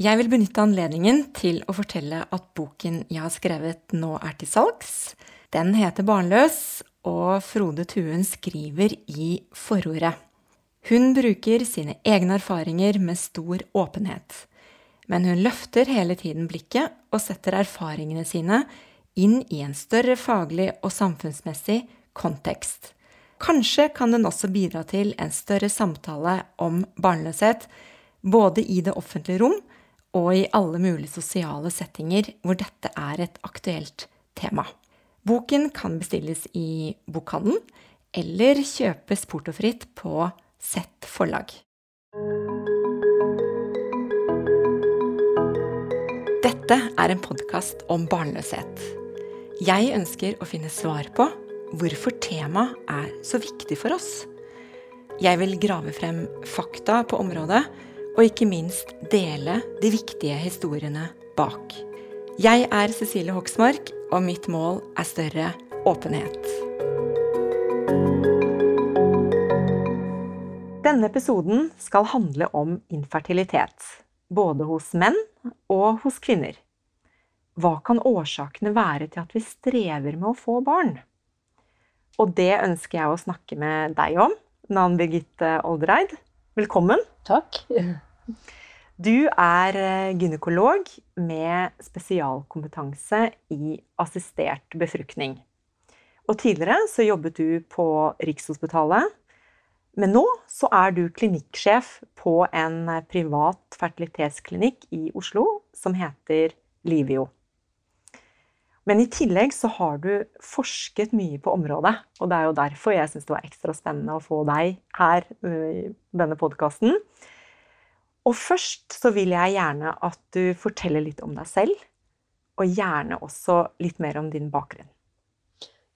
Jeg vil benytte anledningen til å fortelle at boken jeg har skrevet nå er til salgs. Den heter Barnløs, og Frode Tuen skriver i forordet. Hun bruker sine egne erfaringer med stor åpenhet. Men hun løfter hele tiden blikket og setter erfaringene sine inn i en større faglig og samfunnsmessig kontekst. Kanskje kan den også bidra til en større samtale om barnløshet, både i det offentlige rom og i alle mulige sosiale settinger hvor dette er et aktuelt tema. Boken kan bestilles i bokhandelen eller kjøpes portofritt på Sett forlag. Dette er en podkast om barnløshet. Jeg ønsker å finne svar på hvorfor temaet er så viktig for oss. Jeg vil grave frem fakta på området, og ikke minst dele de viktige historiene bak. Jeg er Cecilie Hoksmark, og mitt mål er større åpenhet. Denne episoden skal handle om infertilitet, både hos menn og hos kvinner. Hva kan årsakene være til at vi strever med å få barn? Og det ønsker jeg å snakke med deg om, Nan Birgitte Oldereid. Velkommen. Takk. Du er eh, gynekolog med spesialkompetanse i assistert befruktning. Og tidligere så jobbet du på Rikshospitalet men nå så er du klinikksjef på en privat fertilitetsklinikk i Oslo som heter Livio. Men i tillegg så har du forsket mye på området, og det er jo derfor jeg syns det var ekstra spennende å få deg her i denne podkasten. Og først så vil jeg gjerne at du forteller litt om deg selv, og gjerne også litt mer om din bakgrunn.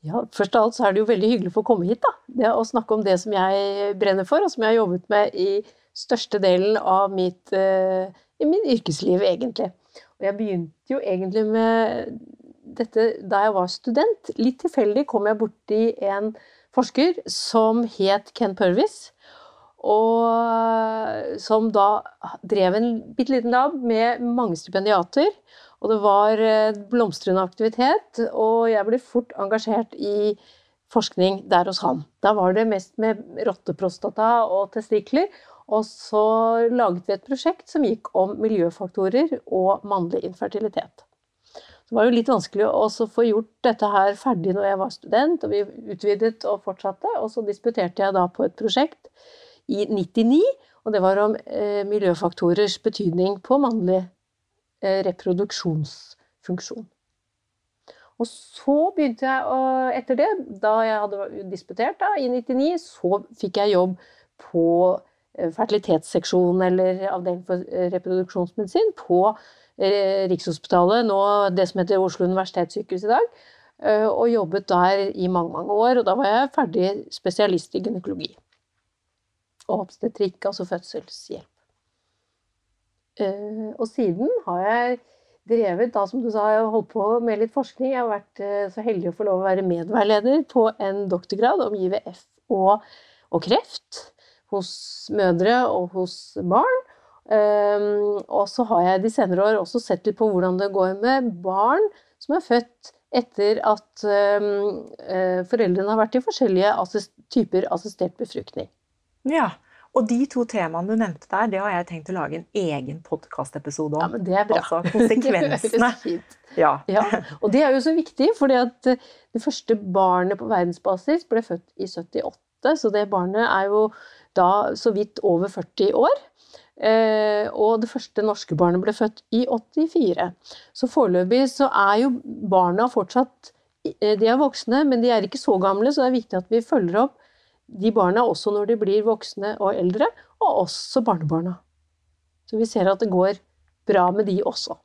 Ja, Først av alt så er det jo veldig hyggelig å få komme hit. da. Det Å snakke om det som jeg brenner for, og som jeg har jobbet med i største delen av mitt, uh, min yrkesliv, egentlig. Og jeg begynte jo egentlig med dette da jeg var student. Litt tilfeldig kom jeg borti en forsker som het Ken Purvis. Og som da drev en bitte liten lab med mange stipendiater. Og det var eh, blomstrende aktivitet, og jeg ble fort engasjert i forskning der hos han. Da var det mest med rotteprostata og testikler. Og så laget vi et prosjekt som gikk om miljøfaktorer og mannlig infertilitet. Det var jo litt vanskelig å få gjort dette her ferdig når jeg var student, og vi utvidet og fortsatte. Og så disputerte jeg da på et prosjekt i 99, og det var om eh, miljøfaktorers betydning på mannlig Eh, reproduksjonsfunksjon. Og så begynte jeg å Etter det, da jeg hadde disputert da, i 99, så fikk jeg jobb på eh, fertilitetsseksjonen eller avdeling for eh, reproduksjonsmedisin på Rikshospitalet, nå det som heter Oslo universitetssykehus i dag. Og jobbet der i mange, mange år. Og da var jeg ferdig spesialist i gynekologi. Og obstetrikk, altså fødselshjelp. Eh, og siden har jeg drevet, da som du sa, jeg holdt på med litt forskning. Jeg har vært eh, så heldig å få lov å være medveileder på en doktorgrad om IVF og, og kreft hos mødre og hos barn. Um, og så har jeg de senere år også sett litt på hvordan det går med barn som er født etter at um, foreldrene har vært i forskjellige assist typer assistert befruktning. Ja, og de to temaene du nevnte der, det har jeg tenkt å lage en egen podkastepisode om. Ja, men det er bra. Altså konsekvensene. ja. ja. Og det er jo så viktig, at eh, det første barnet på verdensbasis ble født i 78, så det barnet er jo da så vidt over 40 år. Eh, og det første norske barnet ble født i 84. Så foreløpig så er jo barna fortsatt eh, De er voksne, men de er ikke så gamle, så det er viktig at vi følger opp de barna også når de blir voksne og eldre, og også barnebarna. Så vi ser at det går bra med de også.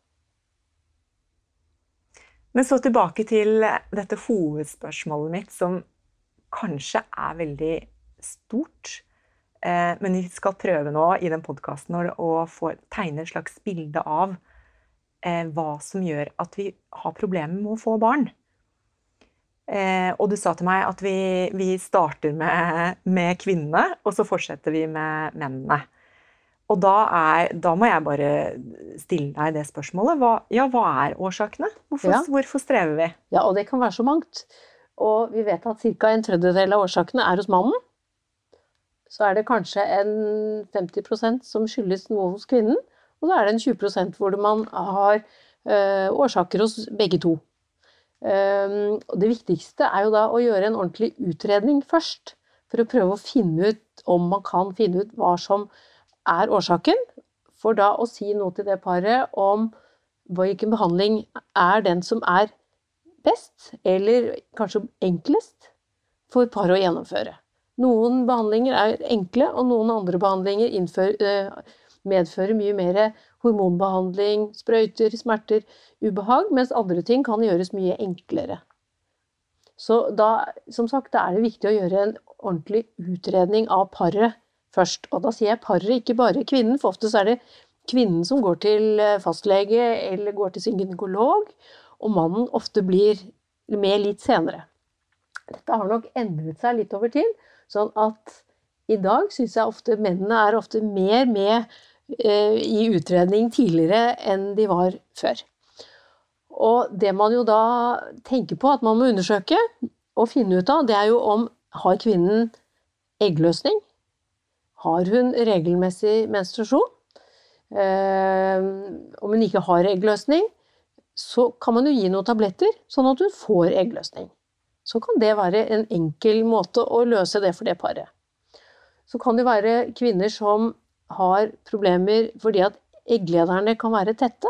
Men så tilbake til dette hovedspørsmålet mitt, som kanskje er veldig stort. Eh, men vi skal prøve nå i den podkasten å få tegne et slags bilde av eh, hva som gjør at vi har problemer med å få barn. Eh, og du sa til meg at vi, vi starter med, med, kvinnene, og så fortsetter vi med mennene. Og da, er, da, må jeg bare stille deg det spørsmålet. Hva, ja, hva er årsakene? Hvorfor, ja. hvorfor, strever vi? Ja, og det kan være så mangt. Og vi vet at ca. en tredjedel av årsakene er hos mannen. Så er det kanskje en 50% som skyldes noe hos kvinnen. Og så er det en 20% hvor man har øh, årsaker hos begge to. Um, og det viktigste er jo da å gjøre en ordentlig utredning først. For å prøve å finne ut om man kan finne ut hva som er årsaken, for da å si noe til det paret om hvilken behandling er den som er best, eller kanskje enklest, for paret å gjennomføre. Noen behandlinger er enkle, og noen andre behandlinger innfører, eh, medfører mye mer hormonbehandling, sprøyter, smerter, ubehag, mens andre ting kan gjøres mye enklere. Så da, som sagt, da er det viktig å gjøre en ordentlig utredning av paret først. Og da sier jeg paret, ikke bare kvinnen, for ofte så er det kvinnen som går til eh, fastlege eller går til sin gynekolog, og mannen ofte blir med litt senere. Dette har nok endret seg litt over tid, sånn at i dag syns jeg ofte mennene er ofte mer med eh, i utredning tidligere enn de var før. Og det man jo da tenker på at man må undersøke og finne ut av, det er jo om har kvinnen eggløsning? Har hun regelmessig menstruasjon? Eh, om hun ikke har eggløsning, så kan man jo gi noen tabletter, sånn at hun får eggløsning. Så kan det være en enkel måte å løse det for det paret. Så kan det være kvinner som har problemer fordi at egglederne kan være tette.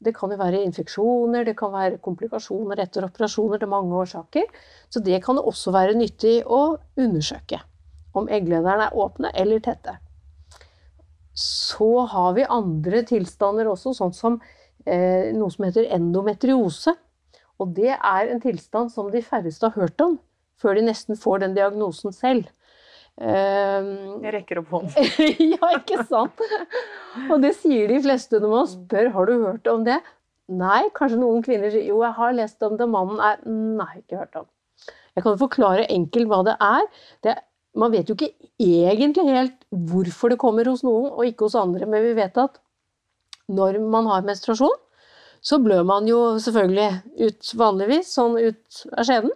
Det kan jo være infeksjoner, det kan være komplikasjoner etter operasjoner. Det er mange årsaker. Så det kan også være nyttig å undersøke om egglederne er åpne eller tette. Så har vi andre tilstander også, sånn som eh, noe som heter endometriose. Og det er en tilstand som de færreste har hørt om før de nesten får den diagnosen selv. Um, Jeg rekker opp hånden. ja, ikke sant? Og det sier de fleste når man spør har du hørt om det. Nei, kanskje noen kvinner sier jo, jeg har lest om det. Mannen er Nei, ikke hørt om. Jeg kan forklare enkelt hva det er. Det man vet jo ikke egentlig helt hvorfor det kommer hos noen og ikke hos andre, men vi vet at når man har menstruasjon, så blør man jo selvfølgelig ut vanligvis, sånn ut av skjeden.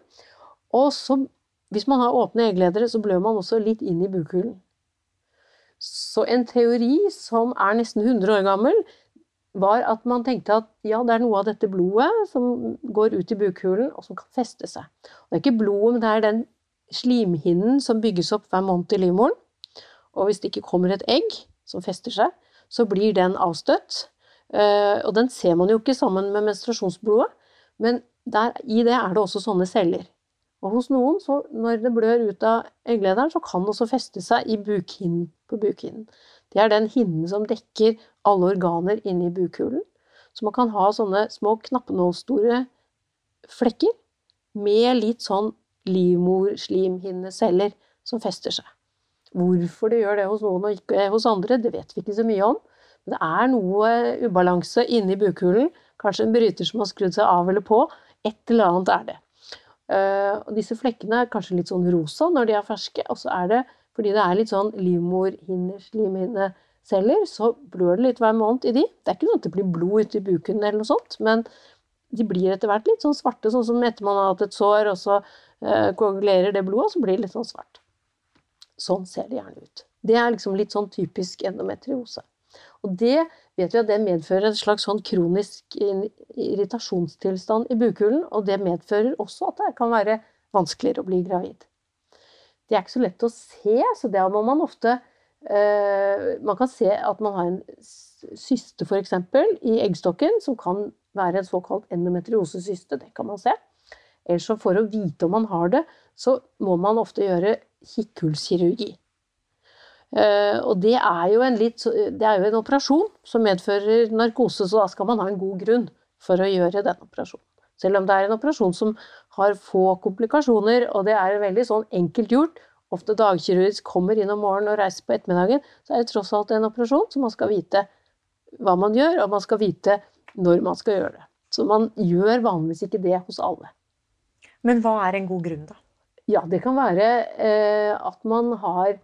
Og så, hvis man har åpne eggledere, så blør man også litt inn i bukhulen. Så en teori som er nesten 100 år gammel, var at man tenkte at ja, det er noe av dette blodet som går ut i bukhulen, og som kan feste seg. Og det er ikke blodet, men det er den slimhinnen som bygges opp hver måned i livmoren. Og hvis det ikke kommer et egg som fester seg, så blir den avstøtt. Eh, og den ser man jo ikke sammen med menstruasjonsblodet, men der, i det er det også sånne celler. Og hos noen, så når det blør ut av egglederen, så kan det også feste seg i bukhinnen på bukhinnen. Det er den hinnen som dekker alle organer inni bukhulen. Så man kan ha sånne små knappenålstore flekker med litt sånn livmorslimhinneceller som fester seg. Hvorfor det gjør det hos noen og ikke hos andre, det vet vi ikke så mye om. Det er noe ubalanse inni bukhulen. Kanskje en bryter som har skrudd seg av eller på. Et eller annet er det. Uh, og disse flekkene er kanskje litt sånn rosa når de er ferske. Og så er det fordi det er litt sånn livmorhinneslimhinneceller, så blør det litt hver måned i de. Det er ikke sånn at det blir blod ute i buken eller noe sånt, men de blir etter hvert litt sånn svarte, sånn som etter man har hatt et sår, og så eh, koagulerer det blodet, og så blir det litt sånn svart. Sånn ser det gjerne ut. Det er liksom litt sånn typisk endometriose. Og det vet vi at det medfører en slags sånn kronisk irritasjonstilstand i bukhulen, og det medfører også at det kan være vanskeligere å bli gravid. Det er ikke så lett å se, så det må man ofte eh, Man kan se at man har en syste f.eks. i eggstokken som kan være en såkalt endometriosesyste. Det kan man se. Ellers for å vite om man har det, så må man ofte gjøre kikkhullskirurgi. Uh, og det er, jo en litt, det er jo en operasjon som medfører narkose, så da skal man ha en god grunn for å gjøre den operasjonen. Selv om det er en operasjon som har få komplikasjoner, og det er veldig sånn enkelt gjort, ofte dagkirurgisk kommer inn om morgenen og reiser på ettermiddagen, så er det tross alt en operasjon, så man skal vite hva man gjør, og man skal vite når man skal gjøre det. Så man gjør vanligvis ikke det hos alle. Men hva er en god grunn, da? Ja, det kan være eh, at man har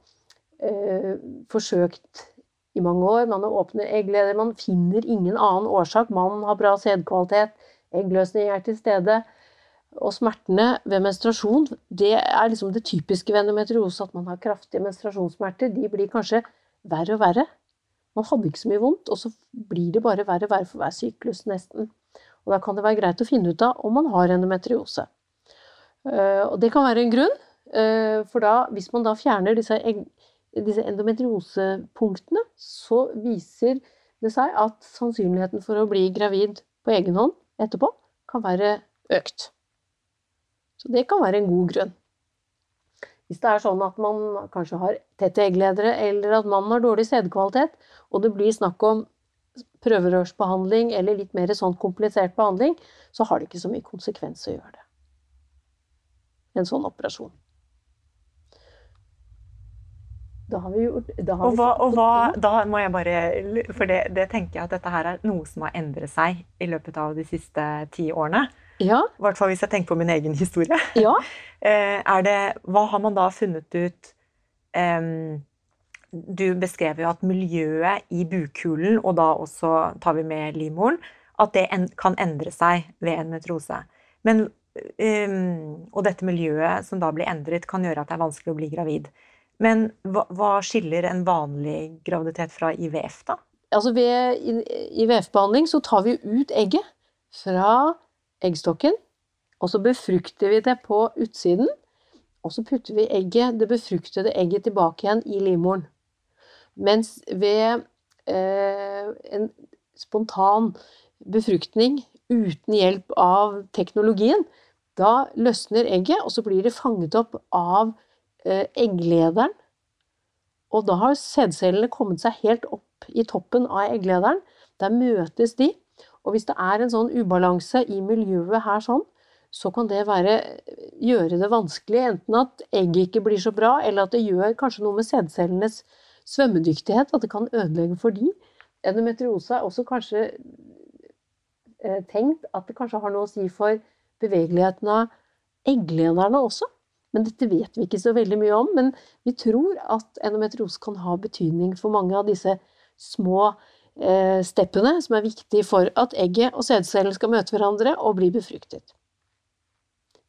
eh, forsøkt i mange år. Man har åpne eggleder, man finner ingen annen årsak. Mannen har bra sædkvalitet, eggløsning er til stede. Og smertene ved menstruasjon, det er liksom det typiske ved endometriose, at man har kraftige menstruasjonssmerter. De blir kanskje verre og verre. Man hadde ikke så mye vondt, og så blir det bare verre og verre for hver syklus, nesten. Og da kan det være greit å finne ut av om man har endometriose. Eh, og det kan være en grunn, eh, for da, hvis man da fjerner disse, disse endometriosepunktene, så viser det seg at sannsynligheten for å bli gravid på egen hånd etterpå kan være økt. Så det kan være en god grunn. Hvis det er sånn at man kanskje har tette eggledere, eller at mannen har dårlig sædkvalitet, og det blir snakk om prøverørsbehandling eller litt mer sånn komplisert behandling, så har det ikke så mye konsekvens å gjøre det. En sånn operasjon. Da har vi gjort har og, hva, og hva, da må jeg bare For det, det, tenker jeg at dette her er noe som har endret seg i løpet av de siste ti årene. Ja. I hvert fall hvis jeg tenker på min egen historie. Ja. Eh, er det, hva har man da funnet ut um, Du beskrev jo at miljøet i bukhulen, og da også tar vi med livmoren, at det en, kan endre seg ved en metrose. Men, um, og dette miljøet som da blir endret, kan gjøre at det er vanskelig å bli gravid. Men hva, hva skiller en vanlig graviditet fra IVF, da? Altså ved IVF-behandling så tar vi ut egget fra eggstokken, og så befrukter vi det på utsiden. Og så putter vi egget, det befruktede egget tilbake igjen i livmoren. Mens ved eh, en spontan befruktning uten hjelp av teknologien, da løsner egget, og så blir det fanget opp av egglederen. Og da har sædcellene kommet seg helt opp i toppen av egglederen. Der møtes de, og hvis det er en sånn ubalanse i miljøet her sånn, så kan det være, gjøre det vanskelig. Enten at egget ikke blir så bra, eller at det gjør kanskje noe med sædcellenes svømmedyktighet. At det kan ødelegge for de. Endometriose er også kanskje eh, tenkt at det kanskje har noe å si for bevegeligheten av egglederne også. Men dette vet vi ikke så veldig mye om. Men vi tror at endometriose kan ha betydning for mange av disse små Eh, steppene som er viktige for at egget og sædcellen skal møte hverandre og bli befruktet.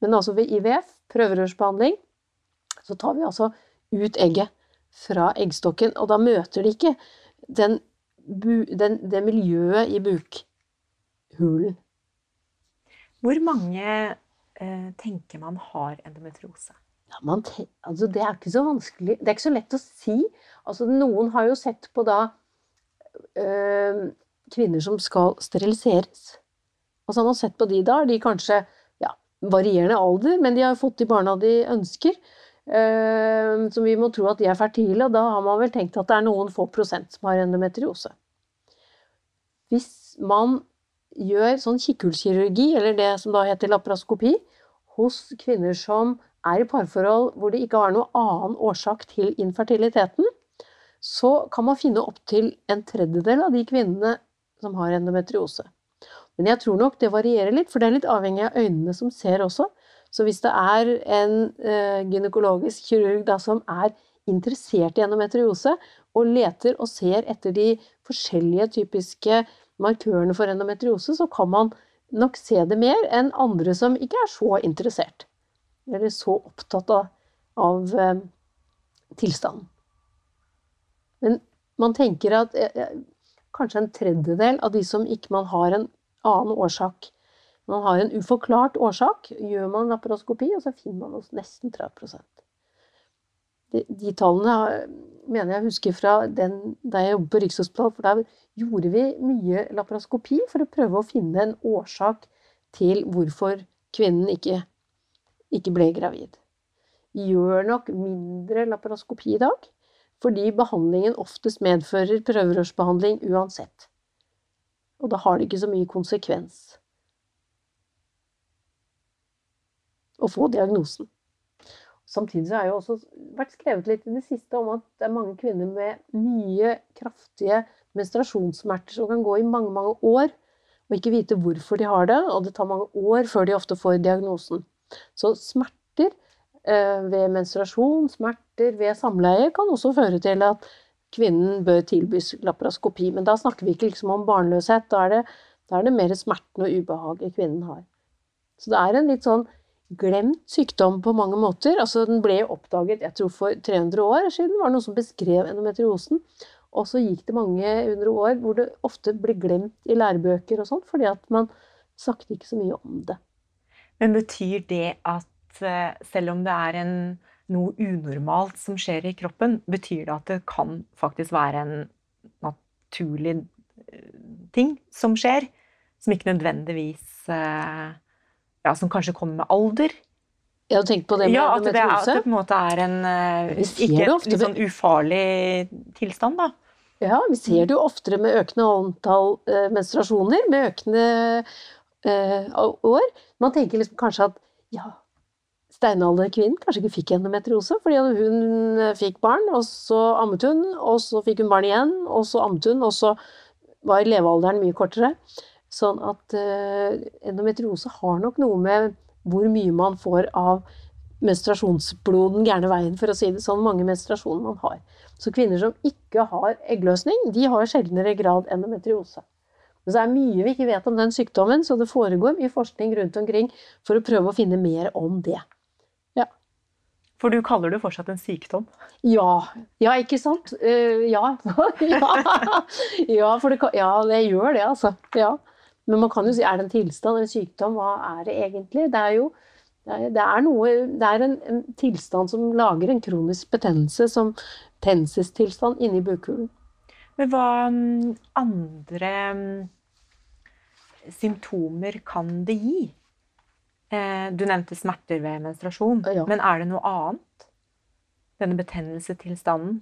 Men altså ved IVF, prøverørsbehandling, så tar vi altså ut egget fra eggstokken, og da møter de ikke den, den, det miljøet i bukhulen. Hvor mange tenker man har endometriose? Ja, man, altså det er ikke så vanskelig Det er ikke så lett å si. Altså, noen har jo sett på da øh, kvinner som skal steriliseres. Altså han har sett på de da, de kanskje ja, varierende alder, men de har fått de barna de ønsker. Øh, så vi må tro at de er fertile, og da har man vel tenkt at det er noen få prosent som har endometriose. Hvis man gjør sånn kikkhullskirurgi, eller det som da heter laparoskopi, hos kvinner som er i parforhold hvor det ikke har noen annen årsak til infertiliteten, så kan man finne opptil en tredjedel av de kvinnene som har endometriose. Men jeg tror nok det varierer litt, for det er litt avhengig av øynene som ser også. Så hvis det er en uh, gynekologisk kirurg da, som er interessert i endometriose, og leter og ser etter de forskjellige typiske markørene for endometriose, så kan man nok se det mer enn andre som ikke er så interessert. Eller så opptatt av, av eh, tilstanden. Men man tenker at eh, eh, kanskje en tredjedel av de som ikke man har en annen årsak Man har en uforklart årsak, gjør man laparoskopi, og så finner man oss nesten 30 de, de tallene mener jeg husker fra den, da jeg jobbet på Rikshospitalet, for der gjorde vi mye laparoskopi for å prøve å finne en årsak til hvorfor kvinnen ikke, ikke ble gravid. Vi gjør nok mindre laparoskopi i dag, fordi behandlingen oftest medfører prøverørsbehandling uansett. Og da har det ikke så mye konsekvens å få diagnosen. Samtidig har jeg også vært skrevet litt i det siste om at det er mange kvinner med mye kraftige menstruasjonssmerter som kan gå i mange, mange år og ikke vite hvorfor de har det, og det tar mange år før de ofte får diagnosen. Så smerter Eh, ved menstruasjon, smerter ved samleie kan også føre til at kvinnen bør tilbys laparoskopi. Men da snakker vi ikke liksom om barnløshet. Da er det, da er det mer smerten og ubehaget kvinnen har. Så det er en litt sånn glemt sykdom på mange måter. Altså, den ble oppdaget jeg tror for 300 år siden, var det noen som beskrev endometriosen. Og så gikk det mange hundre år hvor det ofte ble glemt i lærebøker og sånn, fordi at man snakket ikke så mye om det. Men betyr det at eh, selv om det er en, noe unormalt som skjer i kroppen, betyr det at det kan faktisk være en naturlig eh, ting som skjer, som ikke nødvendigvis eh, Ja, som kanskje kommer med alder? Ja, du tenker på det med ja, at det, at det på en måte er en ikke litt sånn ufarlig tilstand, da. Ja, vi ser det jo oftere med økende antall eh, menstruasjoner, med økende eh, år. Man tenker liksom kanskje at ja, steinalderkvinnen kanskje ikke fikk endometriose, fordi hun eh, fikk barn, og så ammet hun, og så fikk hun barn igjen, og så ammet hun, og så var levealderen mye kortere. Sånn at uh, endometriose har nok noe med hvor mye man får av menstruasjonsblod den gærne veien, for å si det sånn, mange menstruasjoner man har. Så kvinner som ikke har eggløsning, de har sjeldnere grad endometriose. Men så er mye vi ikke vet om den sykdommen, så det foregår mye forskning rundt omkring for å prøve å finne mer om det. Ja. For du kaller det fortsatt en sykdom? Ja. Ja, ikke sant? Uh, ja. ja. Ja, det, ja, det gjør det, altså. Ja. Men man kan jo si er det en tilstand, en sykdom? Hva er det egentlig? Det er jo det er, noe, det er en, en, tilstand som lager en kronisk betennelse, som tensestilstand inni bukhulen. Men hva mm, andre mm, symptomer kan det gi? Eh, du nevnte smerter ved menstruasjon, ja. men er det noe annet? Denne betennelsestilstanden?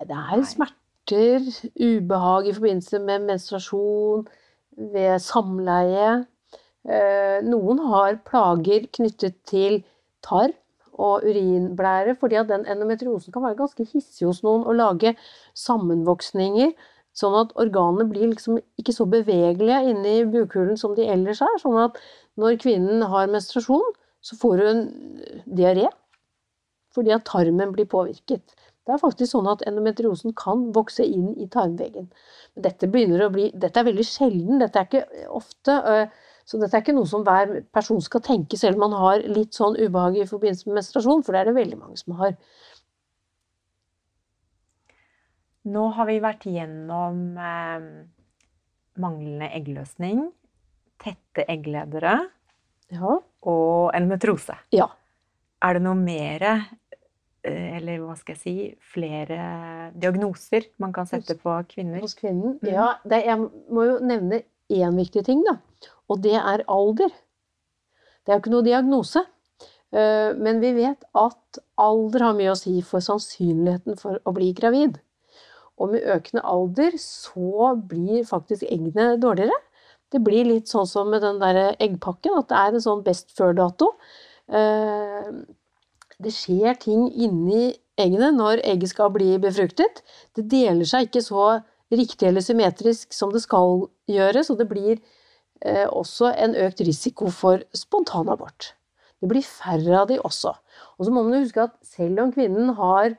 Det er smerter, ubehag i forbindelse med menstruasjon, ved samleie. Eh, noen har plager knyttet til tarm og urinblære, fordi at den endometriosen kan være ganske hissig hos noen og lage sammenvoksninger, sånn at organene blir liksom ikke så bevegelige inni bukhulen som de ellers er. Sånn at når kvinnen har menstruasjon, så får hun diaré fordi at tarmen blir påvirket. Det er faktisk sånn at endometriosen kan vokse inn i tarmveggen. Dette, bli, dette er veldig sjelden, dette er ikke ofte. Øh, så dette er ikke noe som hver person skal tenke, selv om man har litt sånn ubehag i forbindelse med menstruasjon, for det er det veldig mange som har. Nå har vi vært gjennom eh, manglende eggløsning, tette eggledere ja. og endometrose. Ja. Er det noe mer, eh, eller hva skal jeg si, flere diagnoser man kan sette på kvinner? Hos kvinnen? Mm. Ja, det, jeg må jo nevne én viktig ting, da. Og det er alder. Det er jo ikke noe diagnose. Eh, men vi vet at alder har mye å si for sannsynligheten for å bli gravid. Og med økende alder så blir faktisk eggene dårligere. Det blir litt sånn som med den der eggpakken, at det er en sånn best før-dato. Det skjer ting inni eggene når egget skal bli befruktet. Det deler seg ikke så riktig eller symmetrisk som det skal gjøre, så det blir eh, også en økt risiko for spontanabort. Det blir færre av de også. Og så må man huske at selv om kvinnen har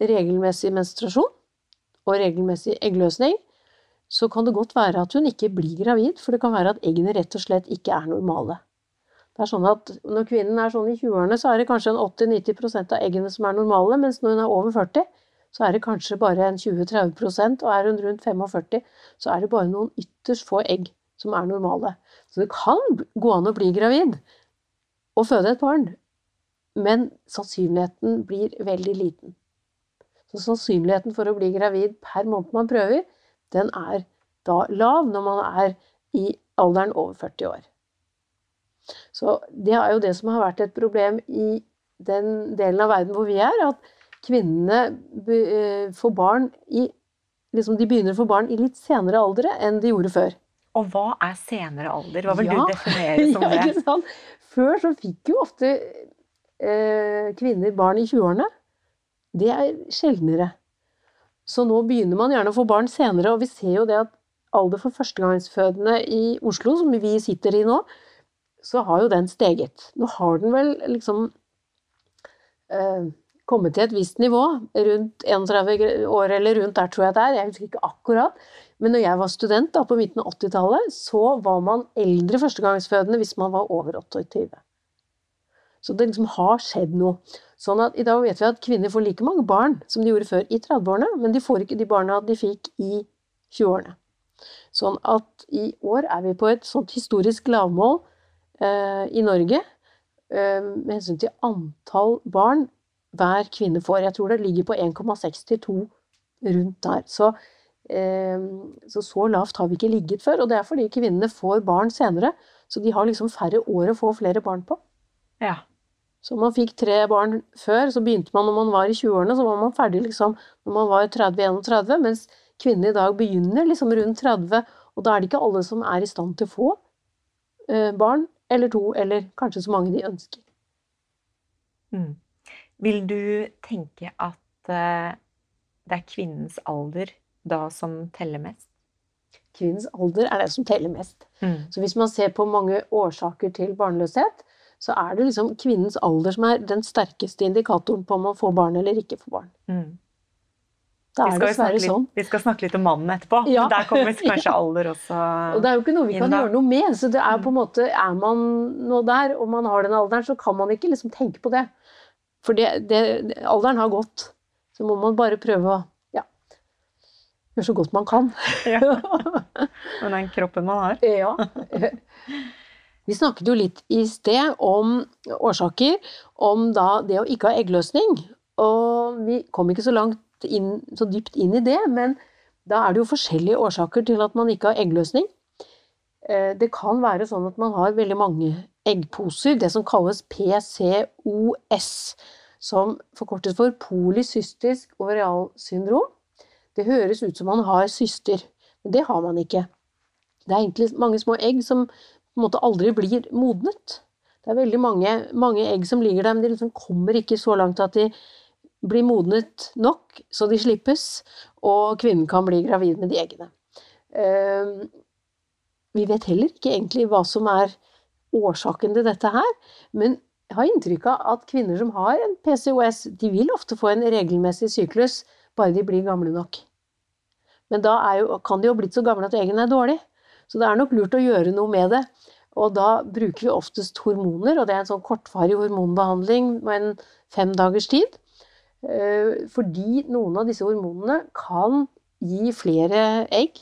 regelmessig menstruasjon og regelmessig eggløsning, så kan det godt være at hun ikke blir gravid, for det kan være at eggene rett og slett ikke er normale. Det er sånn at Når kvinnen er sånn i 20-årene, så er det kanskje en 80-90% av eggene som er normale, mens når hun er over 40, så er det kanskje bare en 20-30 og er hun rundt 45, så er det bare noen ytterst få egg som er normale. Så det kan gå an å bli gravid og føde et barn, men sannsynligheten blir veldig liten. Så sannsynligheten for å bli gravid per måned man prøver, den er da lav når man er i alderen over 40 år. Så det er jo det som har vært et problem i den delen av verden hvor vi er, at kvinnene eh, får barn i liksom De begynner å få barn i litt senere alder enn de gjorde før. Og hva er senere alder? Hva vil ja. du definere som det? ikke sant? Før så fikk jo ofte eh, kvinner barn i 20-årene. Det er sjeldnere. Så nå begynner man gjerne å få barn senere, og vi ser jo det at alder for førstegangsfødende i Oslo, som vi sitter i nå, så har jo den steget. Nå har den vel liksom eh, kommet til et visst nivå, rundt 31 år eller rundt der, tror jeg det er, jeg husker ikke akkurat. Men når jeg var student da, på midten av 80-tallet, så var man eldre førstegangsfødende hvis man var over 28. Så det liksom har skjedd noe. Sånn at I dag vet vi at kvinner får like mange barn som de gjorde før i 30-årene, men de får ikke de barna de fikk i 20-årene. Sånn at i år er vi på et sånt historisk lavmål i Norge eh, med hensyn til antall barn hver kvinne får. Jeg tror det ligger på 1,6 til 2 rundt der. Så, eh, så, så lavt har vi ikke ligget før. Og det er fordi kvinnene får barn senere. Så de har liksom færre år å få flere barn på. Ja. Så man fikk tre barn før, så begynte man når man var i 20-årene, så var man ferdig liksom når man var 30-31, mens kvinner i dag begynner liksom rundt 30, og da er det ikke alle som er i stand til å få eh, barn, eller to, eller kanskje så mange de ønsker. Mm. Vil du tenke at eh, det er kvinnens alder da som teller mest? Kvinnens alder er det som teller mest. Mm. Så hvis man ser på mange årsaker til barnløshet, så er det liksom kvinnens alder som er den sterkeste indikatoren på om man får barn eller ikke får barn. Mm. Det er dessverre sånn. Vi skal snakke litt om mannen etterpå. Ja. Der kommer kanskje alder også Og det er jo ikke noe vi kan gjøre noe med. Så det er på en måte Er man nå der, og man har den alderen, så kan man ikke liksom tenke på det. For det, det, alderen har gått. Så må man bare prøve å ja, gjøre så godt man kan. Ja. Med den kroppen man har. Ja. Vi snakket jo litt i sted om årsaker, om da det å ikke ha eggløsning. Og vi kom ikke så langt inn, så dypt inn i det, men da er det jo forskjellige årsaker til at man ikke har eggløsning. Eh, det kan være sånn at man har veldig mange eggposer, det som kalles PCOS, som forkortes for polycystisk overialsyndrom. Det høres ut som man har syster, men det har man ikke. Det er egentlig mange små egg som på en måte aldri blir modnet. Det er veldig mange, mange egg som ligger der, men de liksom kommer ikke så langt at de blir modnet nok, så de slippes, og kvinnen kan bli gravid med de eggene. Ehm, vi vet heller ikke egentlig hva som er årsaken til dette her, men jeg har inntrykk av at kvinner som har en PCOS, de vil ofte få en regelmessig syklus, bare de blir gamle nok. Men da jo, kan de jo ha blitt så gamle at eggene er dårlige. Så det er nok lurt å gjøre noe med det. Og da bruker vi oftest hormoner, og det er en sånn kortvarig hormonbehandling med en fem dagers tid. Eh, fordi noen av disse hormonene kan gi flere egg,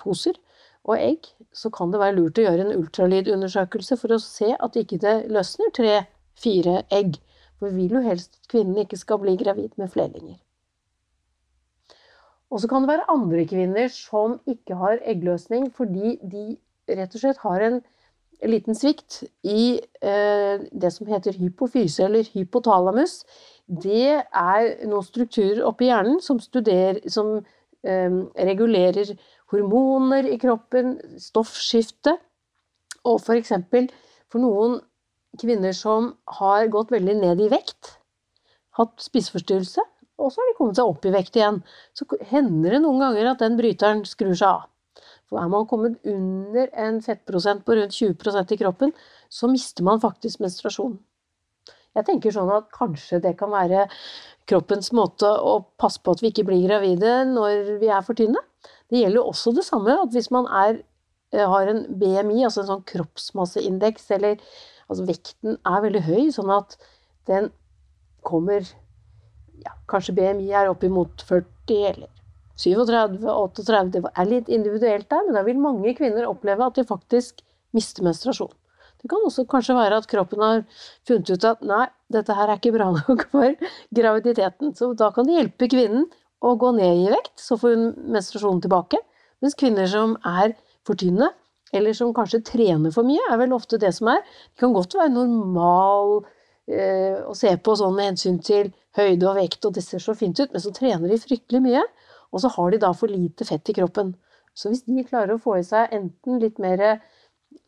poser og egg, så kan det være lurt å gjøre en ultralydundersøkelse for å se at ikke det løsner tre-fire egg. For vi vil jo helst at kvinnen ikke skal bli gravid med flerlinger. Og så kan det være andre kvinner som ikke har eggløsning fordi de rett og slett har en liten svikt i eh, det som heter hypofyse eller hypotalamus. Det er noen strukturer oppi hjernen som, studerer, som eh, regulerer hormoner i kroppen, stoffskifte, og for eksempel for noen kvinner som har gått veldig ned i vekt, hatt spiseforstyrrelse, og så har de kommet seg opp i vekt igjen. Så hender det noen ganger at den bryteren skrur seg av. For er man kommet under en fettprosent på rundt 20% i kroppen, så mister man faktisk menstruasjon. Jeg tenker sånn at kanskje det kan være kroppens måte å passe på at vi ikke blir gravide når vi er for tynne. Det gjelder også det samme at hvis man er, eh, har en BMI, altså en sånn kroppsmasseindeks, eller altså vekten er veldig høy, sånn at den kommer ja, kanskje BMI er oppimot 40 eller 37-38, det er litt individuelt der, men da vil mange kvinner oppleve at de faktisk mister menstruasjon. Det kan også kanskje være at kroppen har funnet ut at nei, dette her er ikke bra nok for graviditeten. Så da kan det hjelpe kvinnen å gå ned i vekt, så får hun menstruasjonen tilbake. Mens kvinner som er for tynne, eller som kanskje trener for mye, er vel ofte det som er. Det kan godt være normal eh, å se på sånn med hensyn til høyde og vekt, og det ser så fint ut, men så trener de fryktelig mye, og så har de da for lite fett i kroppen. Så hvis de klarer å få i seg enten litt mer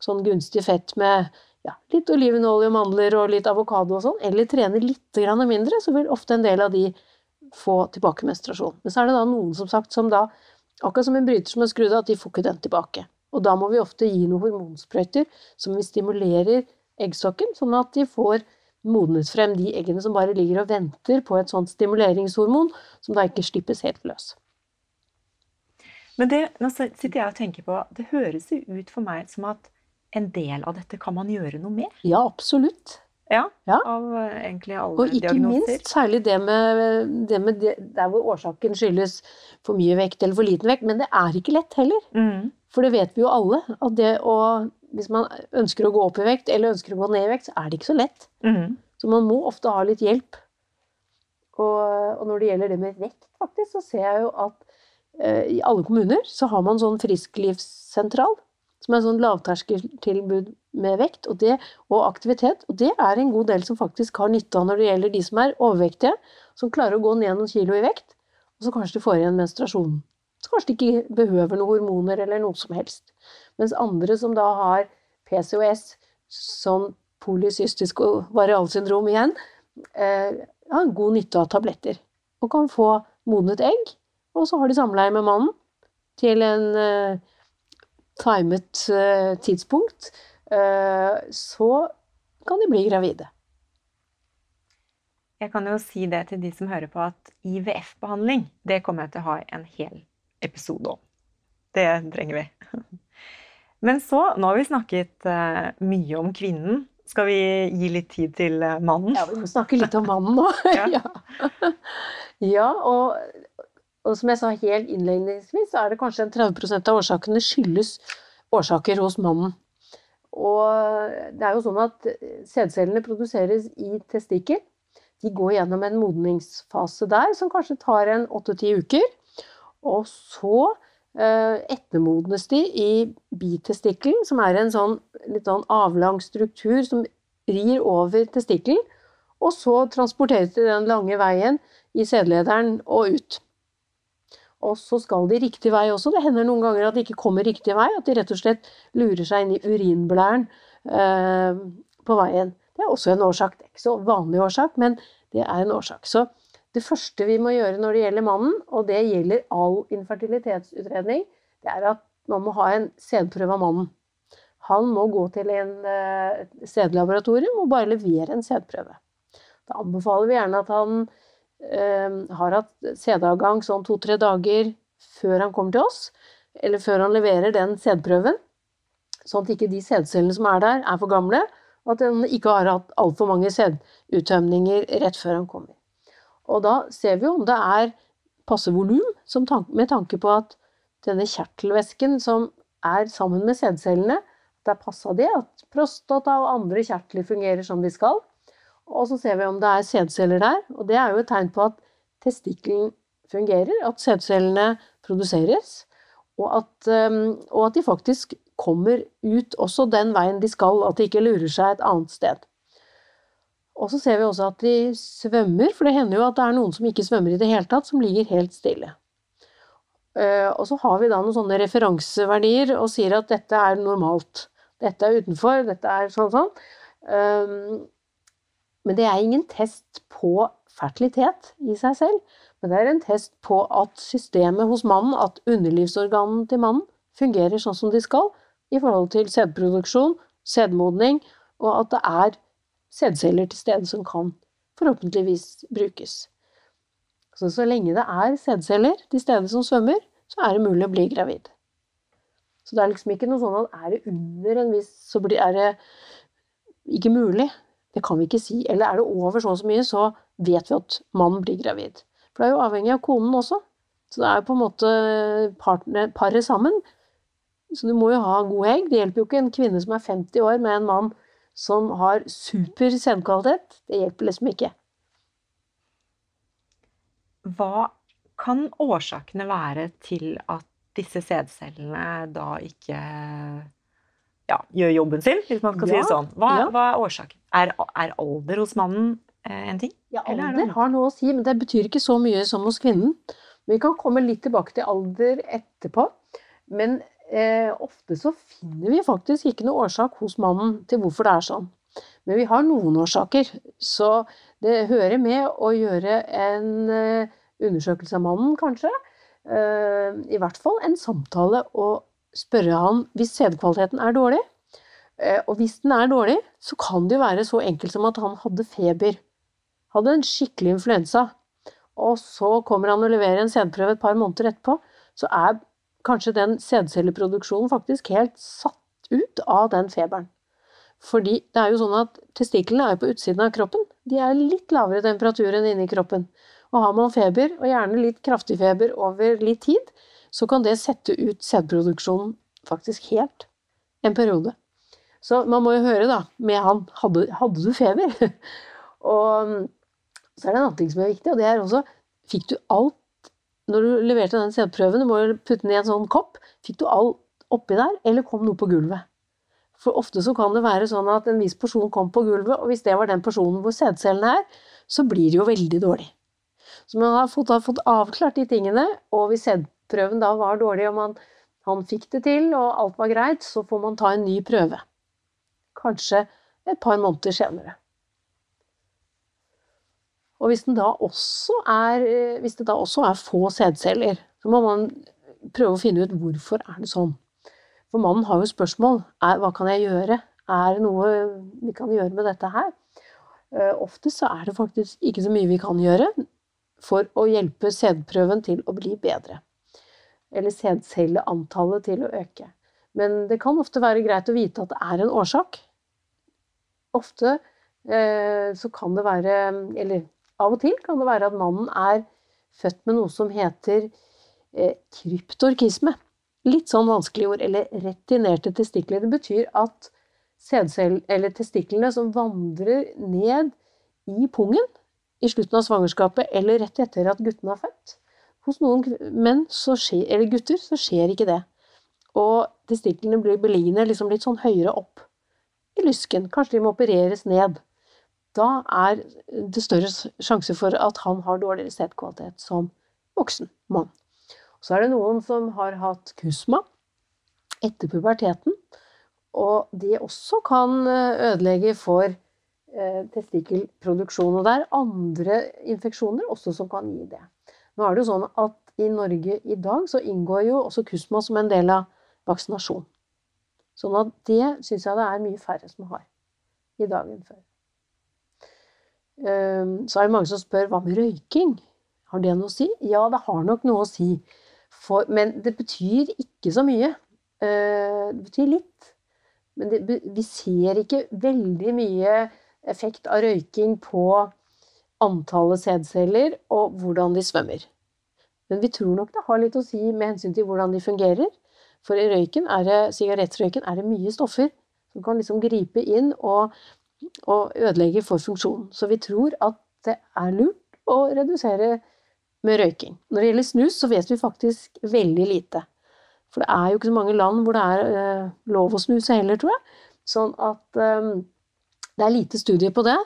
sånn gunstig fett med ja, litt olivenolje og mandler og litt avokado og sånn, eller trener litt mindre, så vil ofte en del av de få tilbake menstruasjon. Men så er det da noen som sagt som da, akkurat som en bryter som er skrudd av, at de får ikke den tilbake. Og da må vi ofte gi noen hormonsprøyter som vi stimulerer eggstokken, sånn at de får modnet frem de eggene som bare ligger og venter på et sånt stimuleringshormon, som da ikke slippes helt løs. Men det, nå sitter jeg og tenker på, det høres jo ut for meg som at en del av dette kan man gjøre noe med? Ja, absolutt. Ja, Ja. av eh, egentlig alle Og ikke diagnoser. minst særlig det med, det med det, der hvor årsaken skyldes for mye vekt eller for liten vekt. Men det er ikke lett heller. Mm. For det vet vi jo alle. At det å, hvis man ønsker å gå opp i vekt eller ønsker å gå ned i vekt, så er det ikke så lett. Mm. Så man må ofte ha litt hjelp. Og, og når det gjelder det med vekt, faktisk, så ser jeg jo at eh, i alle kommuner så har man sånn frisklivssentral. Som er sånn lavterskeltilbud med vekt og, det, og aktivitet. Og det er en god del som faktisk har nytte av når det gjelder de som er overvektige. Som klarer å gå ned noen kilo i vekt, og så kanskje de får igjen menstruasjonen. Så kanskje de ikke behøver noen hormoner eller noe som helst. Mens andre som da har PCOS, sånn polycystisk varialsyndrom igjen, eh, har god nytte av tabletter. Og kan få modnet egg, og så har de samleie med mannen til en eh, timet eh, tidspunkt. Eh, så kan de bli gravide. Jeg kan jo si det til de som hører på, at IVF-behandling, det kommer jeg til å ha en hel episode om. Det trenger vi. Men så, nå har vi snakket eh, mye om kvinnen. Skal vi gi litt tid til mannen? Ja, vi må snakke litt om mannen nå. Ja. ja, og, og som jeg sa helt innledningsvis, så er det kanskje en 30% av årsakene skyldes årsaker hos mannen. Og det er jo sånn at sædcellene produseres i testikkel. De går gjennom en modningsfase der som kanskje tar en 8-10 uker. Og så eh, ettermodnes de i bitestikkelen, som er en sånn litt sånn avlang struktur som rir over testikkelen. Og så transporteres de den lange veien i sædlederen og ut. Og så skal de riktig vei også. Det hender noen ganger at de ikke kommer riktig vei. At de rett og slett lurer seg inn i urinblæren eh, på veien. Det er også en årsak. Det er ikke så vanlig årsak, men det er en årsak. Så det første vi må gjøre når det gjelder mannen, og det gjelder all infertilitetsutredning, det er at man må ha en sædprøve av mannen. Han må gå til en eh, sædlaboratorium og bare levere en sædprøve. Da anbefaler vi gjerne at han har hatt sædavgang sånn to-tre dager før han kommer til oss, eller før han leverer den sædprøven, sånn at ikke de sædcellene som er der, er for gamle, og at han ikke har hatt altfor mange sæduttømninger rett før han kommer. Og da ser vi om det er passe volum, med tanke på at denne kjertelvæsken som er sammen med sædcellene, det er passa det, at prostata og andre kjertler fungerer som de skal. Og så ser vi om det er sædceller der, og det er jo et tegn på at testikkelen fungerer, at sædcellene produseres, og at, um, og at de faktisk kommer ut også den veien de skal, at de ikke lurer seg et annet sted. Og så ser vi også at de svømmer, for det hender jo at det er noen som ikke svømmer i det hele tatt, som ligger helt stille. Eh, Og så har vi da noen sånne referanseverdier og sier at dette er normalt. Dette er utenfor, dette er sånn sånn. Men det er ingen test på fertilitet i seg selv. Men det er en test på at systemet hos mannen, at underlivsorganene til mannen, fungerer sånn som de skal i forhold til sædproduksjon, sædmodning, og at det er sædceller til stede som kan forhåpentligvis brukes. Så så lenge det er sædceller til stede som svømmer, så er det mulig å bli gravid. Så det er liksom ikke noe sånn at er det under en viss, så er det ikke mulig. Det kan vi ikke si. Eller er det over så og så mye, så vet vi at mannen blir gravid. For det er jo avhengig av konen også. Så det er jo på en måte partner, paret sammen. Så du må jo ha god egg. Det hjelper jo ikke en kvinne som er 50 år med en mann som har super senkvalitet. Det hjelper liksom ikke. Hva kan årsakene være til at disse sædcellene da ikke ja, gjør jobben sin, hvis man skal si det sånn? Hva, ja. hva er årsaken? Er, er alder hos mannen eh, en ting? Ja, er alder har noe å si, men det betyr ikke så mye som hos kvinnen. Vi kan komme litt tilbake til alder etterpå. Men eh, ofte så finner vi faktisk ikke noe årsak hos mannen til hvorfor det er sånn. Men vi har noen årsaker. Så det hører med å gjøre en eh, undersøkelse av mannen, kanskje. Eh, I hvert fall en samtale og spørre han hvis sædkvaliteten er dårlig. Eh, og hvis den er dårlig, så kan det jo være så enkelt som at han hadde feber. Hadde en skikkelig influensa. Og så kommer han og leverer en sædprøve et par måneder etterpå, så er kanskje den sædcelleproduksjonen faktisk helt satt ut av den feberen. Fordi det er jo sånn at testiklene er på utsiden av kroppen. De er litt lavere temperatur enn inni kroppen. Og har man feber, og gjerne litt kraftig feber over litt tid, så kan det sette ut sædproduksjonen faktisk helt en periode. Så man må jo høre, da, med han Hadde, hadde du feber? og så er det en annen ting som er viktig, og det er også Fikk du alt Når du leverte den sædprøven, du må jo putte den i en sånn kopp, fikk du alt oppi der, eller kom noe på gulvet? For ofte så kan det være sånn at en viss porsjon kom på gulvet, og hvis det var den porsjonen hvor sædcellene er, så blir det jo veldig dårlig. Så man har fått, har fått avklart de tingene, og hvis sædprøven da var dårlig, og man, han fikk det til, og alt var greit, så får man ta en ny prøve. Kanskje et par måneder senere. Og hvis, er, hvis det da også er få sædceller, så må man prøve å finne ut hvorfor er det sånn. For mannen har jo spørsmål. Er, hva kan jeg gjøre? Er det noe vi kan gjøre med dette her? Uh, ofte så er det faktisk ikke så mye vi kan gjøre for å hjelpe sædprøven til å bli bedre. Eller sædcelleantallet til å øke. Men det kan ofte være greit å vite at det er en årsak. Ofte eh, så kan det være Eller av og til kan det være at mannen er født med noe som heter eh, kryptorkisme litt sånn vanskelig ord, eller retinerte testikler. Det betyr at testiklene som vandrer ned i pungen i slutten av svangerskapet eller rett etter at gutten er født. Hos noen menn skjer, eller gutter så skjer ikke det. Og testiklene blir beliggende liksom litt sånn høyere opp i lysken. Kanskje de må opereres ned. Da er det større sjanse for at han har dårligere sædkvalitet som voksen mann. Så er det noen som har hatt kusma etter puberteten, og de også kan eh, ødelegge for eh, testikkelproduksjon. Og det er andre infeksjoner også som kan gi det. Nå er det jo sånn at i Norge i dag så inngår jo også kusma som en del av vaksinasjon. Sånn at det syns jeg det er mye færre som har i dag enn før. Ehm, så er det mange som spør hva med røyking? Har det noe å si? Ja, det har nok noe å si. For, men det betyr ikke så mye. Eh, det betyr litt. Men det, vi ser ikke veldig mye effekt av røyking på antallet sædceller og hvordan de svømmer. Men vi tror nok det har litt å si med hensyn til hvordan de fungerer. For i røyken er det, sigarettrøyken er det mye stoffer som kan liksom gripe inn og, og ødelegge for funksjonen. Så vi tror at det er lurt å redusere med røyking. Når det gjelder snus, så vet vi faktisk veldig lite. For det er jo ikke så mange land hvor det er eh, lov å snuse heller, tror jeg. Sånn at eh, det er lite studier på det.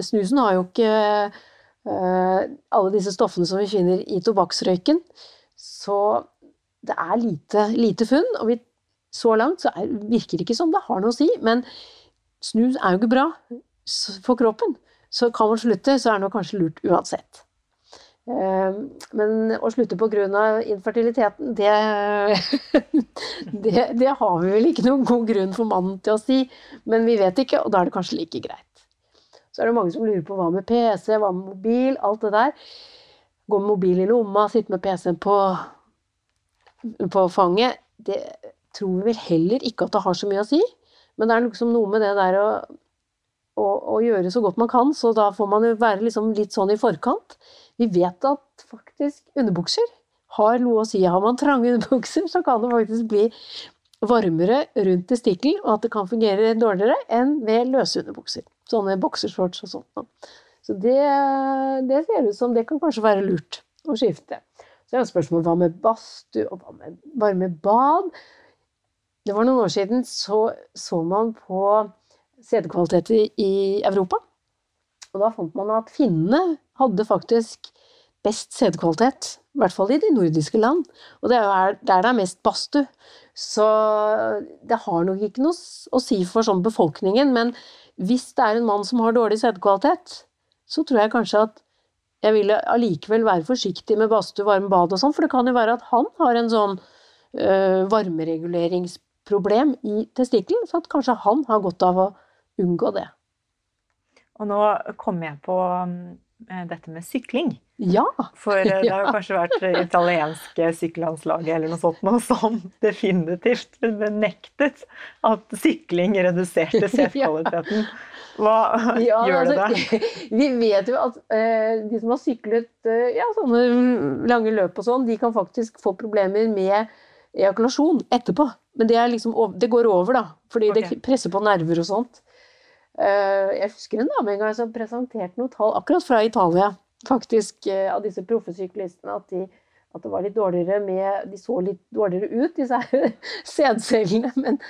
Snusen har jo ikke eh, alle disse stoffene som vi finner i tobakksrøyken. Så det er lite, lite funn, og vi, så langt så er, virker det ikke som det har noe å si. Men snus er jo ikke bra for kroppen. Så kan man slutte, så er det kanskje lurt uansett. Eh, men å slutte pga. infertiliteten, det, det, det, har vi vel ikke noen god grunn for mannen til å si. Men vi vet ikke, og da er det kanskje like greit. Så er det mange som lurer på hva med PC, hva med mobil, alt det der. Gå med mobil i lomma, sitte med PC-en på, på fanget. Det tror vi vel heller ikke at det har så mye å si. Men det er liksom noe med det der å, å, å gjøre så godt man kan, så da får man jo være liksom litt sånn i forkant. Vi vet at faktisk underbukser har noe å si. Har man trange underbukser, så kan det faktisk bli varmere rundt testikkelen, og at det kan fungere dårligere enn ved løse underbukser. Sånne boksershorts og sånt. Så det, det, ser ut som det kan kanskje være lurt å skifte. Så er det spørsmålet hva med badstue, og hva med varme bad? Det var noen år siden så, så man på CD-kvaliteter i Europa. Og da fant man at finnene hadde faktisk best CD-kvalitet. I hvert fall i de nordiske land. Og det er der det er mest badstue. Så det har nok ikke noe å si for sånn befolkningen, men hvis det er en mann som har dårlig CD-kvalitet, så tror jeg kanskje at jeg ville allikevel være forsiktig med badstue, varme bad og sånn, for det kan jo være at han har en sånn øh, varmereguleringsproblem i testikkelen, så at kanskje han har godt av å unngå det. Og nå kommer jeg på dette med sykling. Ja! For eh, det har jo kanskje vært det italienske sykkellandslaget eller noe sånt noe som definitivt benektet at sykling reduserte settkvaliteten. Hva ja, gjør det altså, det? Vi vet jo at uh, de som har syklet uh, ja, sånne lange løp og sånn, de kan faktisk få problemer med ejakulasjon etterpå. Men det, liksom, det går over, da. Fordi okay. det presser på nerver og sånt. Uh, jeg husker en dame en gang som presenterte noen tall akkurat fra Italia, faktisk, av disse proffe syklistene. At, de, at, det var litt dårligere med De så litt dårligere ut, disse sædcellene. Men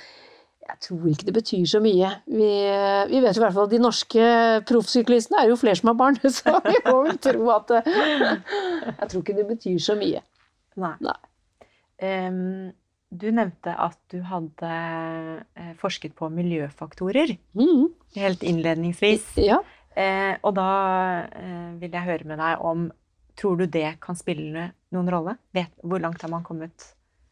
jeg tror ikke det betyr så mye. Vi, vi vet i hvert fall at de norske proffsyklistene er jo flere som har barn, så vi må vel tro at Jeg tror ikke det betyr så mye. Nei. Nei. Um, du nevnte at du hadde eh, forsket på miljøfaktorer mm. helt innledningsvis. Ja. Eh, og da eh, vil jeg høre med deg om Tror du det kan spille noen rolle? Vet, hvor langt har man kommet?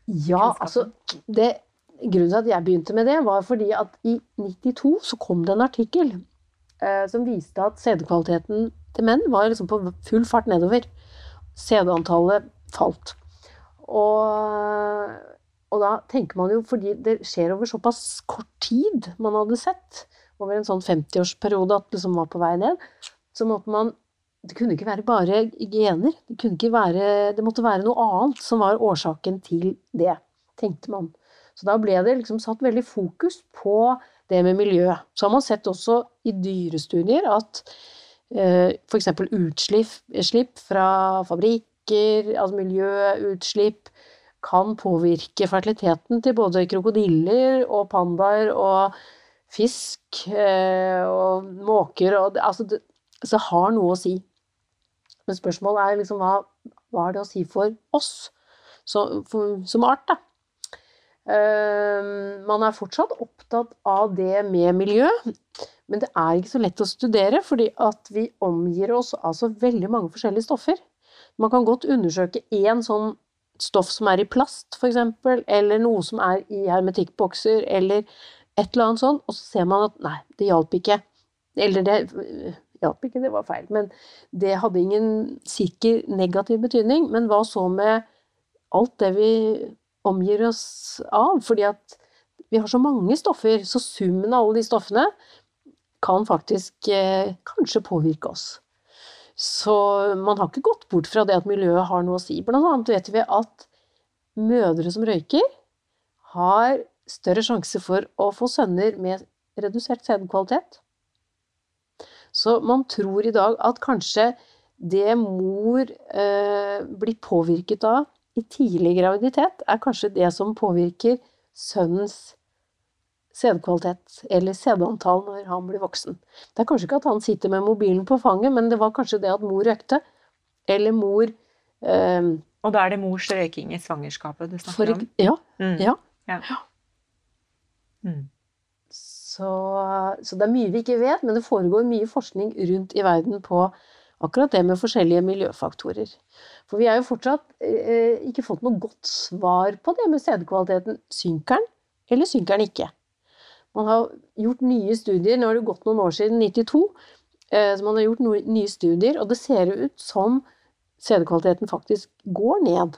Ja, altså det Grunnen til at jeg begynte med det, var fordi at i 92 så kom det en artikkel eh, som viste at CD-kvaliteten til menn var liksom på full fart nedover. CD-antallet falt. Og, og, da tenker man jo, fordi det skjer over såpass kort tid man hadde sett, over en sånn 50-årsperiode at det liksom var på vei ned, så måtte man det kunne ikke være bare gener. Det, kunne ikke være, det måtte være noe annet som var årsaken til det, tenkte man. Så da ble det liksom satt veldig fokus på det med miljø. Så har man sett også i dyrestudier at eh, f.eks. utslipp fra fabrikker, altså miljøutslipp, kan påvirke fertiliteten til både krokodiller og pandaer og fisk eh, og måker og Altså, det så har noe å si. Men spørsmålet er liksom hva, hva har det å si for oss så, for, som art, da? Uh, man er fortsatt opptatt av det med miljø, men det er ikke så lett å studere, fordi at vi omgir oss av så veldig mange forskjellige stoffer. Man kan godt undersøke én sånn stoff som er i plast, f.eks., eller noe som er i hermetikkbokser, eller et eller annet sånt, og så ser man at nei, det hjalp ikke. Eller det hjalp ikke, det var feil. Men det hadde ingen sikker negativ betydning. Men hva så med alt det vi omgir oss av. Fordi at vi har så mange stoffer, så summen av alle de stoffene kan faktisk eh, kanskje påvirke oss. Så man har ikke gått bort fra det at miljøet har noe å si. Blant annet vet vi at mødre som røyker, har større sjanse for å få sønner med redusert sædkvalitet. Så man tror i dag at kanskje det mor eh, blir påvirket av, i tidlig graviditet er kanskje det som påvirker sønnens sædkvalitet, eller sædantall, når han blir voksen. Det er kanskje ikke at han sitter med mobilen på fanget, men det var kanskje det at mor røykte. Eller mor eh, Og da er det mors røyking i svangerskapet du snakker om? Ja. Mm. ja. ja. Mm. Så, så, det er mye vi ikke vet, men det foregår mye forskning rundt i verden på akkurat det med forskjellige miljøfaktorer. For vi har jo fortsatt eh, ikke fått noe godt svar på det med sædkvaliteten. Synker den, eller synker den ikke? Man har gjort nye studier, nå har det gått noen år siden 92, eh, så man har gjort nye studier, og det ser ut som sædkvaliteten faktisk går ned.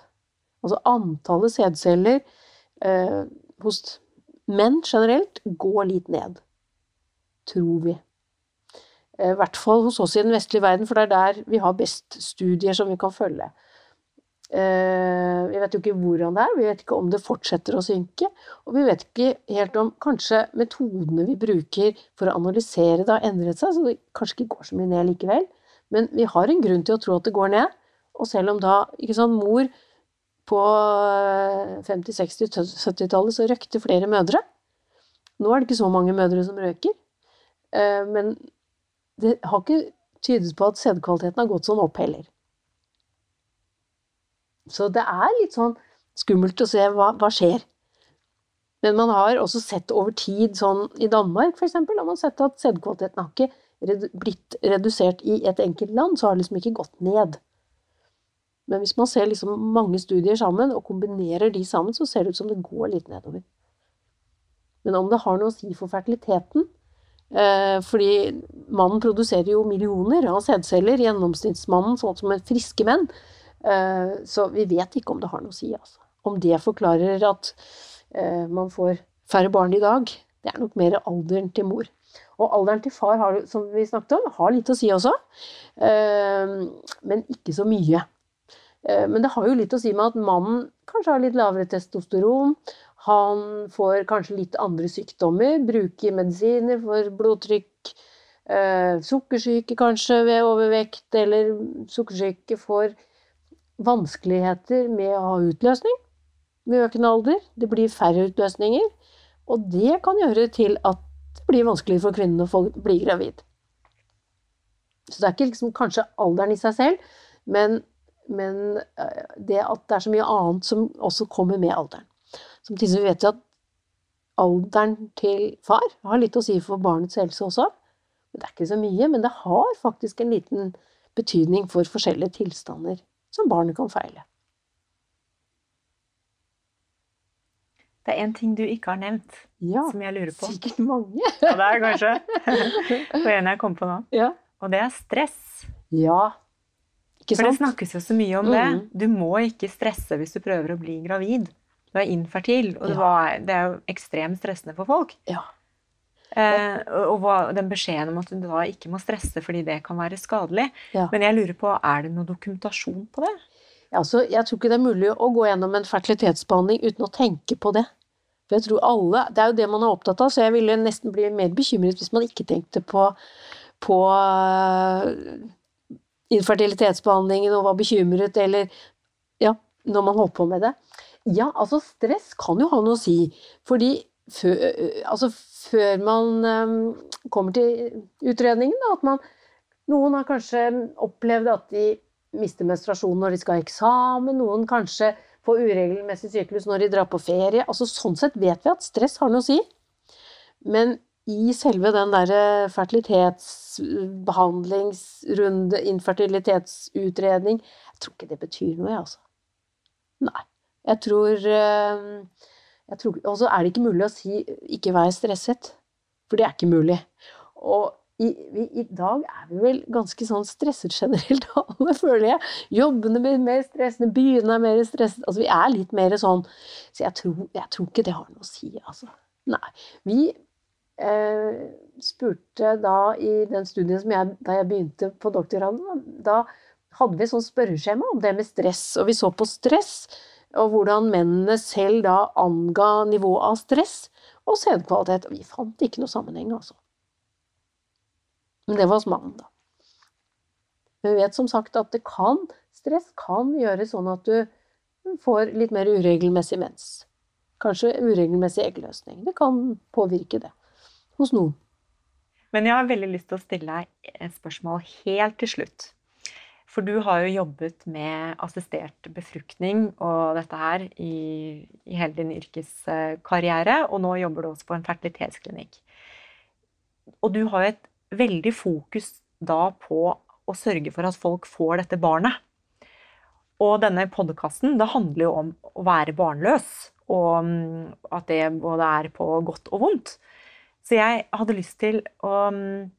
Altså antallet sædceller eh, hos menn generelt går litt ned. Tror vi. Eh, I hvert fall hos oss i den vestlige verden, for det er der vi har best studier som vi kan følge. Eh, vi vet jo ikke hvordan det er, vi vet ikke om det fortsetter å synke. Og vi vet ikke helt om kanskje metodene vi bruker for å analysere det har endret seg, så det kanskje ikke går så mye ned likevel. Men vi har en grunn til å tro at det går ned. Og selv om da ikke sånn, mor på 50-, 60-, 70-tallet så røkte flere mødre. Nå er det ikke så mange mødre som røyker. Eh, men det har ikke tydet på at sædkvaliteten har gått sånn opp heller. Så det er litt sånn skummelt å se hva, hva skjer. Men man har også sett over tid, sånn i Danmark f.eks., har man sett at sædkvaliteten har ikke blitt redusert i et enkelt land, så har det liksom ikke gått ned. Men hvis man ser liksom mange studier sammen, og kombinerer de sammen, så ser det ut som det går litt nedover. Men om det har noe å si for fertiliteten eh, Fordi mannen produserer jo millioner av sædceller, gjennomsnittsmannen, sånn som friske menn. Eh, så vi vet ikke om det har noe å si, altså. Om det forklarer at eh, man får færre barn i dag, det er nok mer alderen til mor. Og alderen til far, har, som vi snakket om, har litt å si også. Men ikke så mye. Men det har jo litt å si med at mannen kanskje har litt lavere testosteron. Han får kanskje litt andre sykdommer, bruker medisiner for blodtrykk, eh, sukkersyke kanskje ved overvekt, eller sukkersyke for vanskeligheter med å ha utløsning med økende alder. Det blir færre utløsninger, og det kan gjøre til at det blir vanskeligere for kvinnen å bli gravid. Så det er ikke liksom kanskje alderen i seg selv, men, men eh, det at det er så mye annet som også kommer med alderen. Samtidig vet vi at alderen til far har litt å si for barnets helse også. Det er ikke så mye, men det har faktisk en liten betydning for forskjellige tilstander som barnet kan feile. Det er én ting du ikke har nevnt, ja, som jeg lurer på. Sikkert mange. ja, det er kanskje. Det en jeg kom på nå. Ja. Og det er stress. Ja. Ikke sant? For det snakkes jo så mye om mm. det. Du må ikke stresse hvis du prøver å bli gravid du er infertil, og det, det, er jo ekstremt stressende for folk. Ja. Eh, og den beskjeden om at du da ikke må stresse fordi det kan være skadelig. Ja. Men jeg lurer på, er det noe dokumentasjon på det? Ja, altså, jeg tror ikke det er mulig å gå gjennom en fertilitetsbehandling uten å tenke på det. For jeg tror alle, Det er jo det man er opptatt av, så jeg ville nesten bli mer bekymret hvis man ikke tenkte på, på uh, infertilitetsbehandlingen og var bekymret, eller ja, når man holdt på med det. Ja, altså stress kan jo ha noe å si. Fordi før, altså, før man um, kommer til utredningen, da, at man Noen har kanskje opplevd at de mister menstruasjon når de skal ha eksamen. Noen kanskje får uregelmessig syklus når de drar på ferie. Altså, sånn sett vet vi at stress har noe å si. Men i selve den derre fertilitetsbehandlingsrunde, infertilitetsutredning Jeg tror ikke det betyr noe, jeg, altså. Nei. Jeg tror, uh, Og så er det ikke mulig å si 'ikke vær stresset', for det er ikke mulig. Og i, vi, i dag er vi vel ganske sånn stresset generelt, alle, føler jeg. Jobbene blir mer stressende, byene er mer stresset. Altså, vi er litt mer sånn Så jeg tror, jeg tror ikke det har noe å si, altså. Nei. Vi eh, spurte da i den studien som jeg, da jeg begynte på doktorgraden, da hadde vi sånn spørreskjema om det med stress, og vi så på stress og hvordan mennene selv da anga nivået av stress og sædkvalitet. Vi fant ikke noe sammenheng, altså. Men det var hos mannen, da. Men vi vet som sagt at det kan, stress kan gjøre sånn at du får litt mer uregelmessig mens. Kanskje uregelmessig eggløsning. Det kan påvirke det hos noen. Men jeg har veldig lyst til å stille deg et spørsmål helt til slutt. For du har jo jobbet med assistert befruktning og dette her i, i hele din yrkeskarriere, og nå jobber du også på en fertilitetsklinikk. Og du har jo et veldig fokus da på å sørge for at folk får dette barnet. Og denne podkasten handler jo om å være barnløs, og mm, at det både er på godt og vondt. Så jeg hadde lyst til å mm,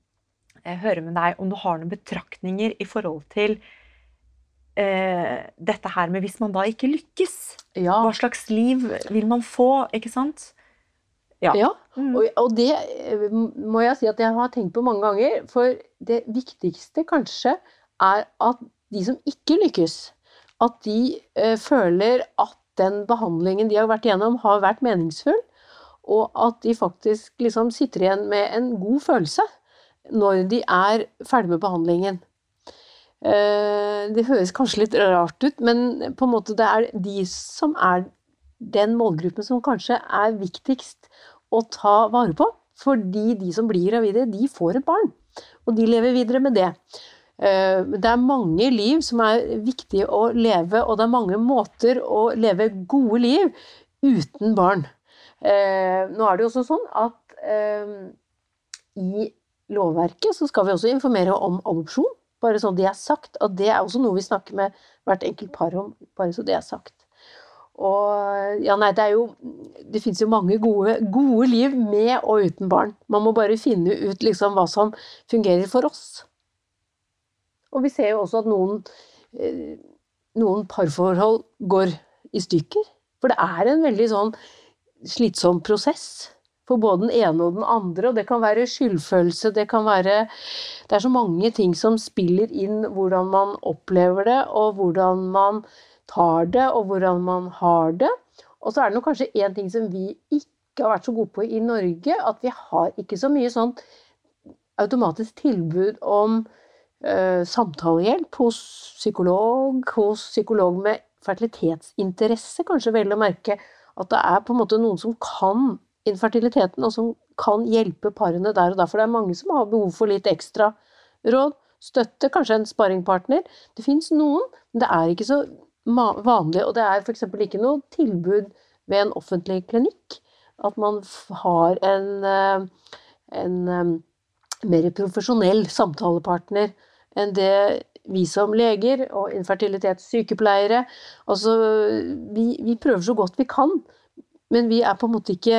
høre med deg om du har noen betraktninger i forhold til eh, dette her med hvis man da ikke lykkes. Ja. Hva slags liv vil man få, ikke sant? Ja. ja. Mm. Og, og, det eh, må jeg si at jeg har tenkt på mange ganger. For det viktigste kanskje er at de som ikke lykkes, at de eh, føler at den behandlingen de har vært igjennom, har vært meningsfull. Og at de faktisk liksom sitter igjen med en god følelse når de er ferdig med behandlingen. Eh, det høres kanskje litt rart ut, men på en måte det er de som er den målgruppen som kanskje er viktigst å ta vare på. Fordi de som blir gravide, de får et barn. Og de lever videre med det. Eh, det er mange liv som er viktige å leve, og det er mange måter å leve gode liv uten barn. Eh, nå er det jo også sånn at i lovverket, så skal vi også informere om adopsjon. Bare så det er sagt. Og det er også noe vi snakker med hvert enkelt par om, bare så det er sagt. Og ja, nei, det er jo Det fins jo mange gode, gode liv med og uten barn. Man må bare finne ut liksom hva som fungerer for oss. Og vi ser jo også at noen, eh, noen parforhold går i stykker. For det er en veldig sånn slitsom prosess for både den ene og den andre. Og det kan være skyldfølelse, det kan være Det er så mange ting som spiller inn hvordan man opplever det, og hvordan man tar det, og hvordan man har det. Og så er det nok kanskje én ting som vi ikke har vært så gode på i Norge, at vi har ikke så mye sånt automatisk tilbud om uh, samtalehjelp hos psykolog, hos psykolog med fertilitetsinteresse, kanskje vel å merke. At det er på en måte noen som kan infertiliteten, og som kan hjelpe parene der og da. For det er mange som har behov for litt ekstra råd, støtte, kanskje en sparringpartner. Det fins noen, men det er ikke så vanlig. Og det er f.eks. ikke noe tilbud ved en offentlig klinikk. At man har en, eh, en eh, mer profesjonell samtalepartner enn det vi som leger og infertilitetssykepleiere Altså, vi, vi prøver så godt vi kan, men vi er på en måte ikke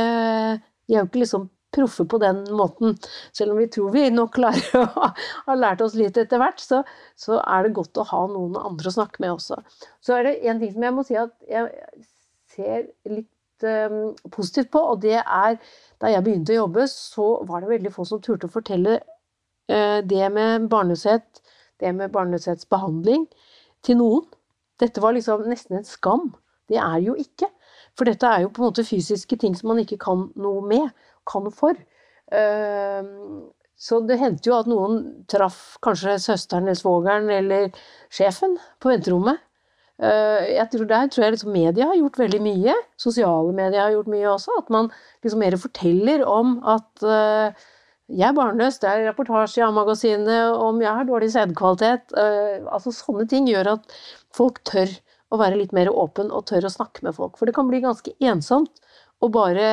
Vi er jo ikke liksom proffe på den måten. Selv om vi tror vi nok klarer å ha lært oss litt etter hvert, så, så, er det godt å ha noen andre å snakke med også. Så er det en ting som jeg må si at jeg ser litt um, positivt på, og det er da jeg begynte å jobbe, så var det veldig få som turte å fortelle uh, det med barnløshet, det med barnløshetsbehandling, til noen. Dette var liksom nesten en skam. Det er jo ikke. For dette er jo på en måte fysiske ting som man ikke kan noe med kan for. Ehm, så det hendte jo at noen traff kanskje søsteren eller svogeren eller sjefen på venterommet. Ehm, jeg tror Der tror jeg liksom media har gjort veldig mye. Sosiale medier har gjort mye også. At man liksom mer forteller om at uh, jeg er barnløs, det er reportasje i A-magasinet om jeg har dårlig sædkvalitet. Uh, altså Sånne ting gjør at folk tør å være litt mer åpen og tørre å snakke med folk. For det kan bli ganske ensomt å bare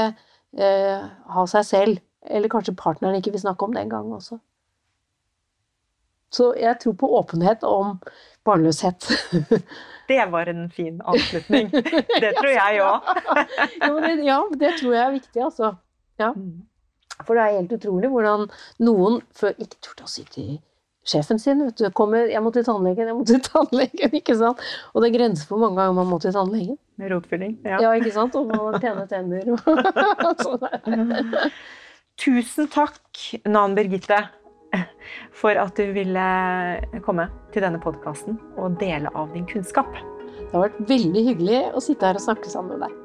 eh, ha seg selv, eller kanskje partneren ikke vil snakke om den gangen også. Så jeg tror på åpenhet om barnløshet. det var en fin avslutning. Det tror jeg òg. ja, det tror jeg er viktig, altså. Ja. Mm. For det er helt utrolig hvordan noen før ikke turte å si til sjefen sin. Vet du, kommer, 'Jeg må til tannlegen, jeg må til tannlegen.' ikke sant? Og det er grenser for mange ganger man må til tannlegen. Med rotfylling. Ja. ja, ikke sant? Og man har pene tenner. sånn Tusen takk, Nan Birgitte, for at du ville komme til denne podkasten og dele av din kunnskap. Det har vært veldig hyggelig å sitte her og snakke sammen med deg.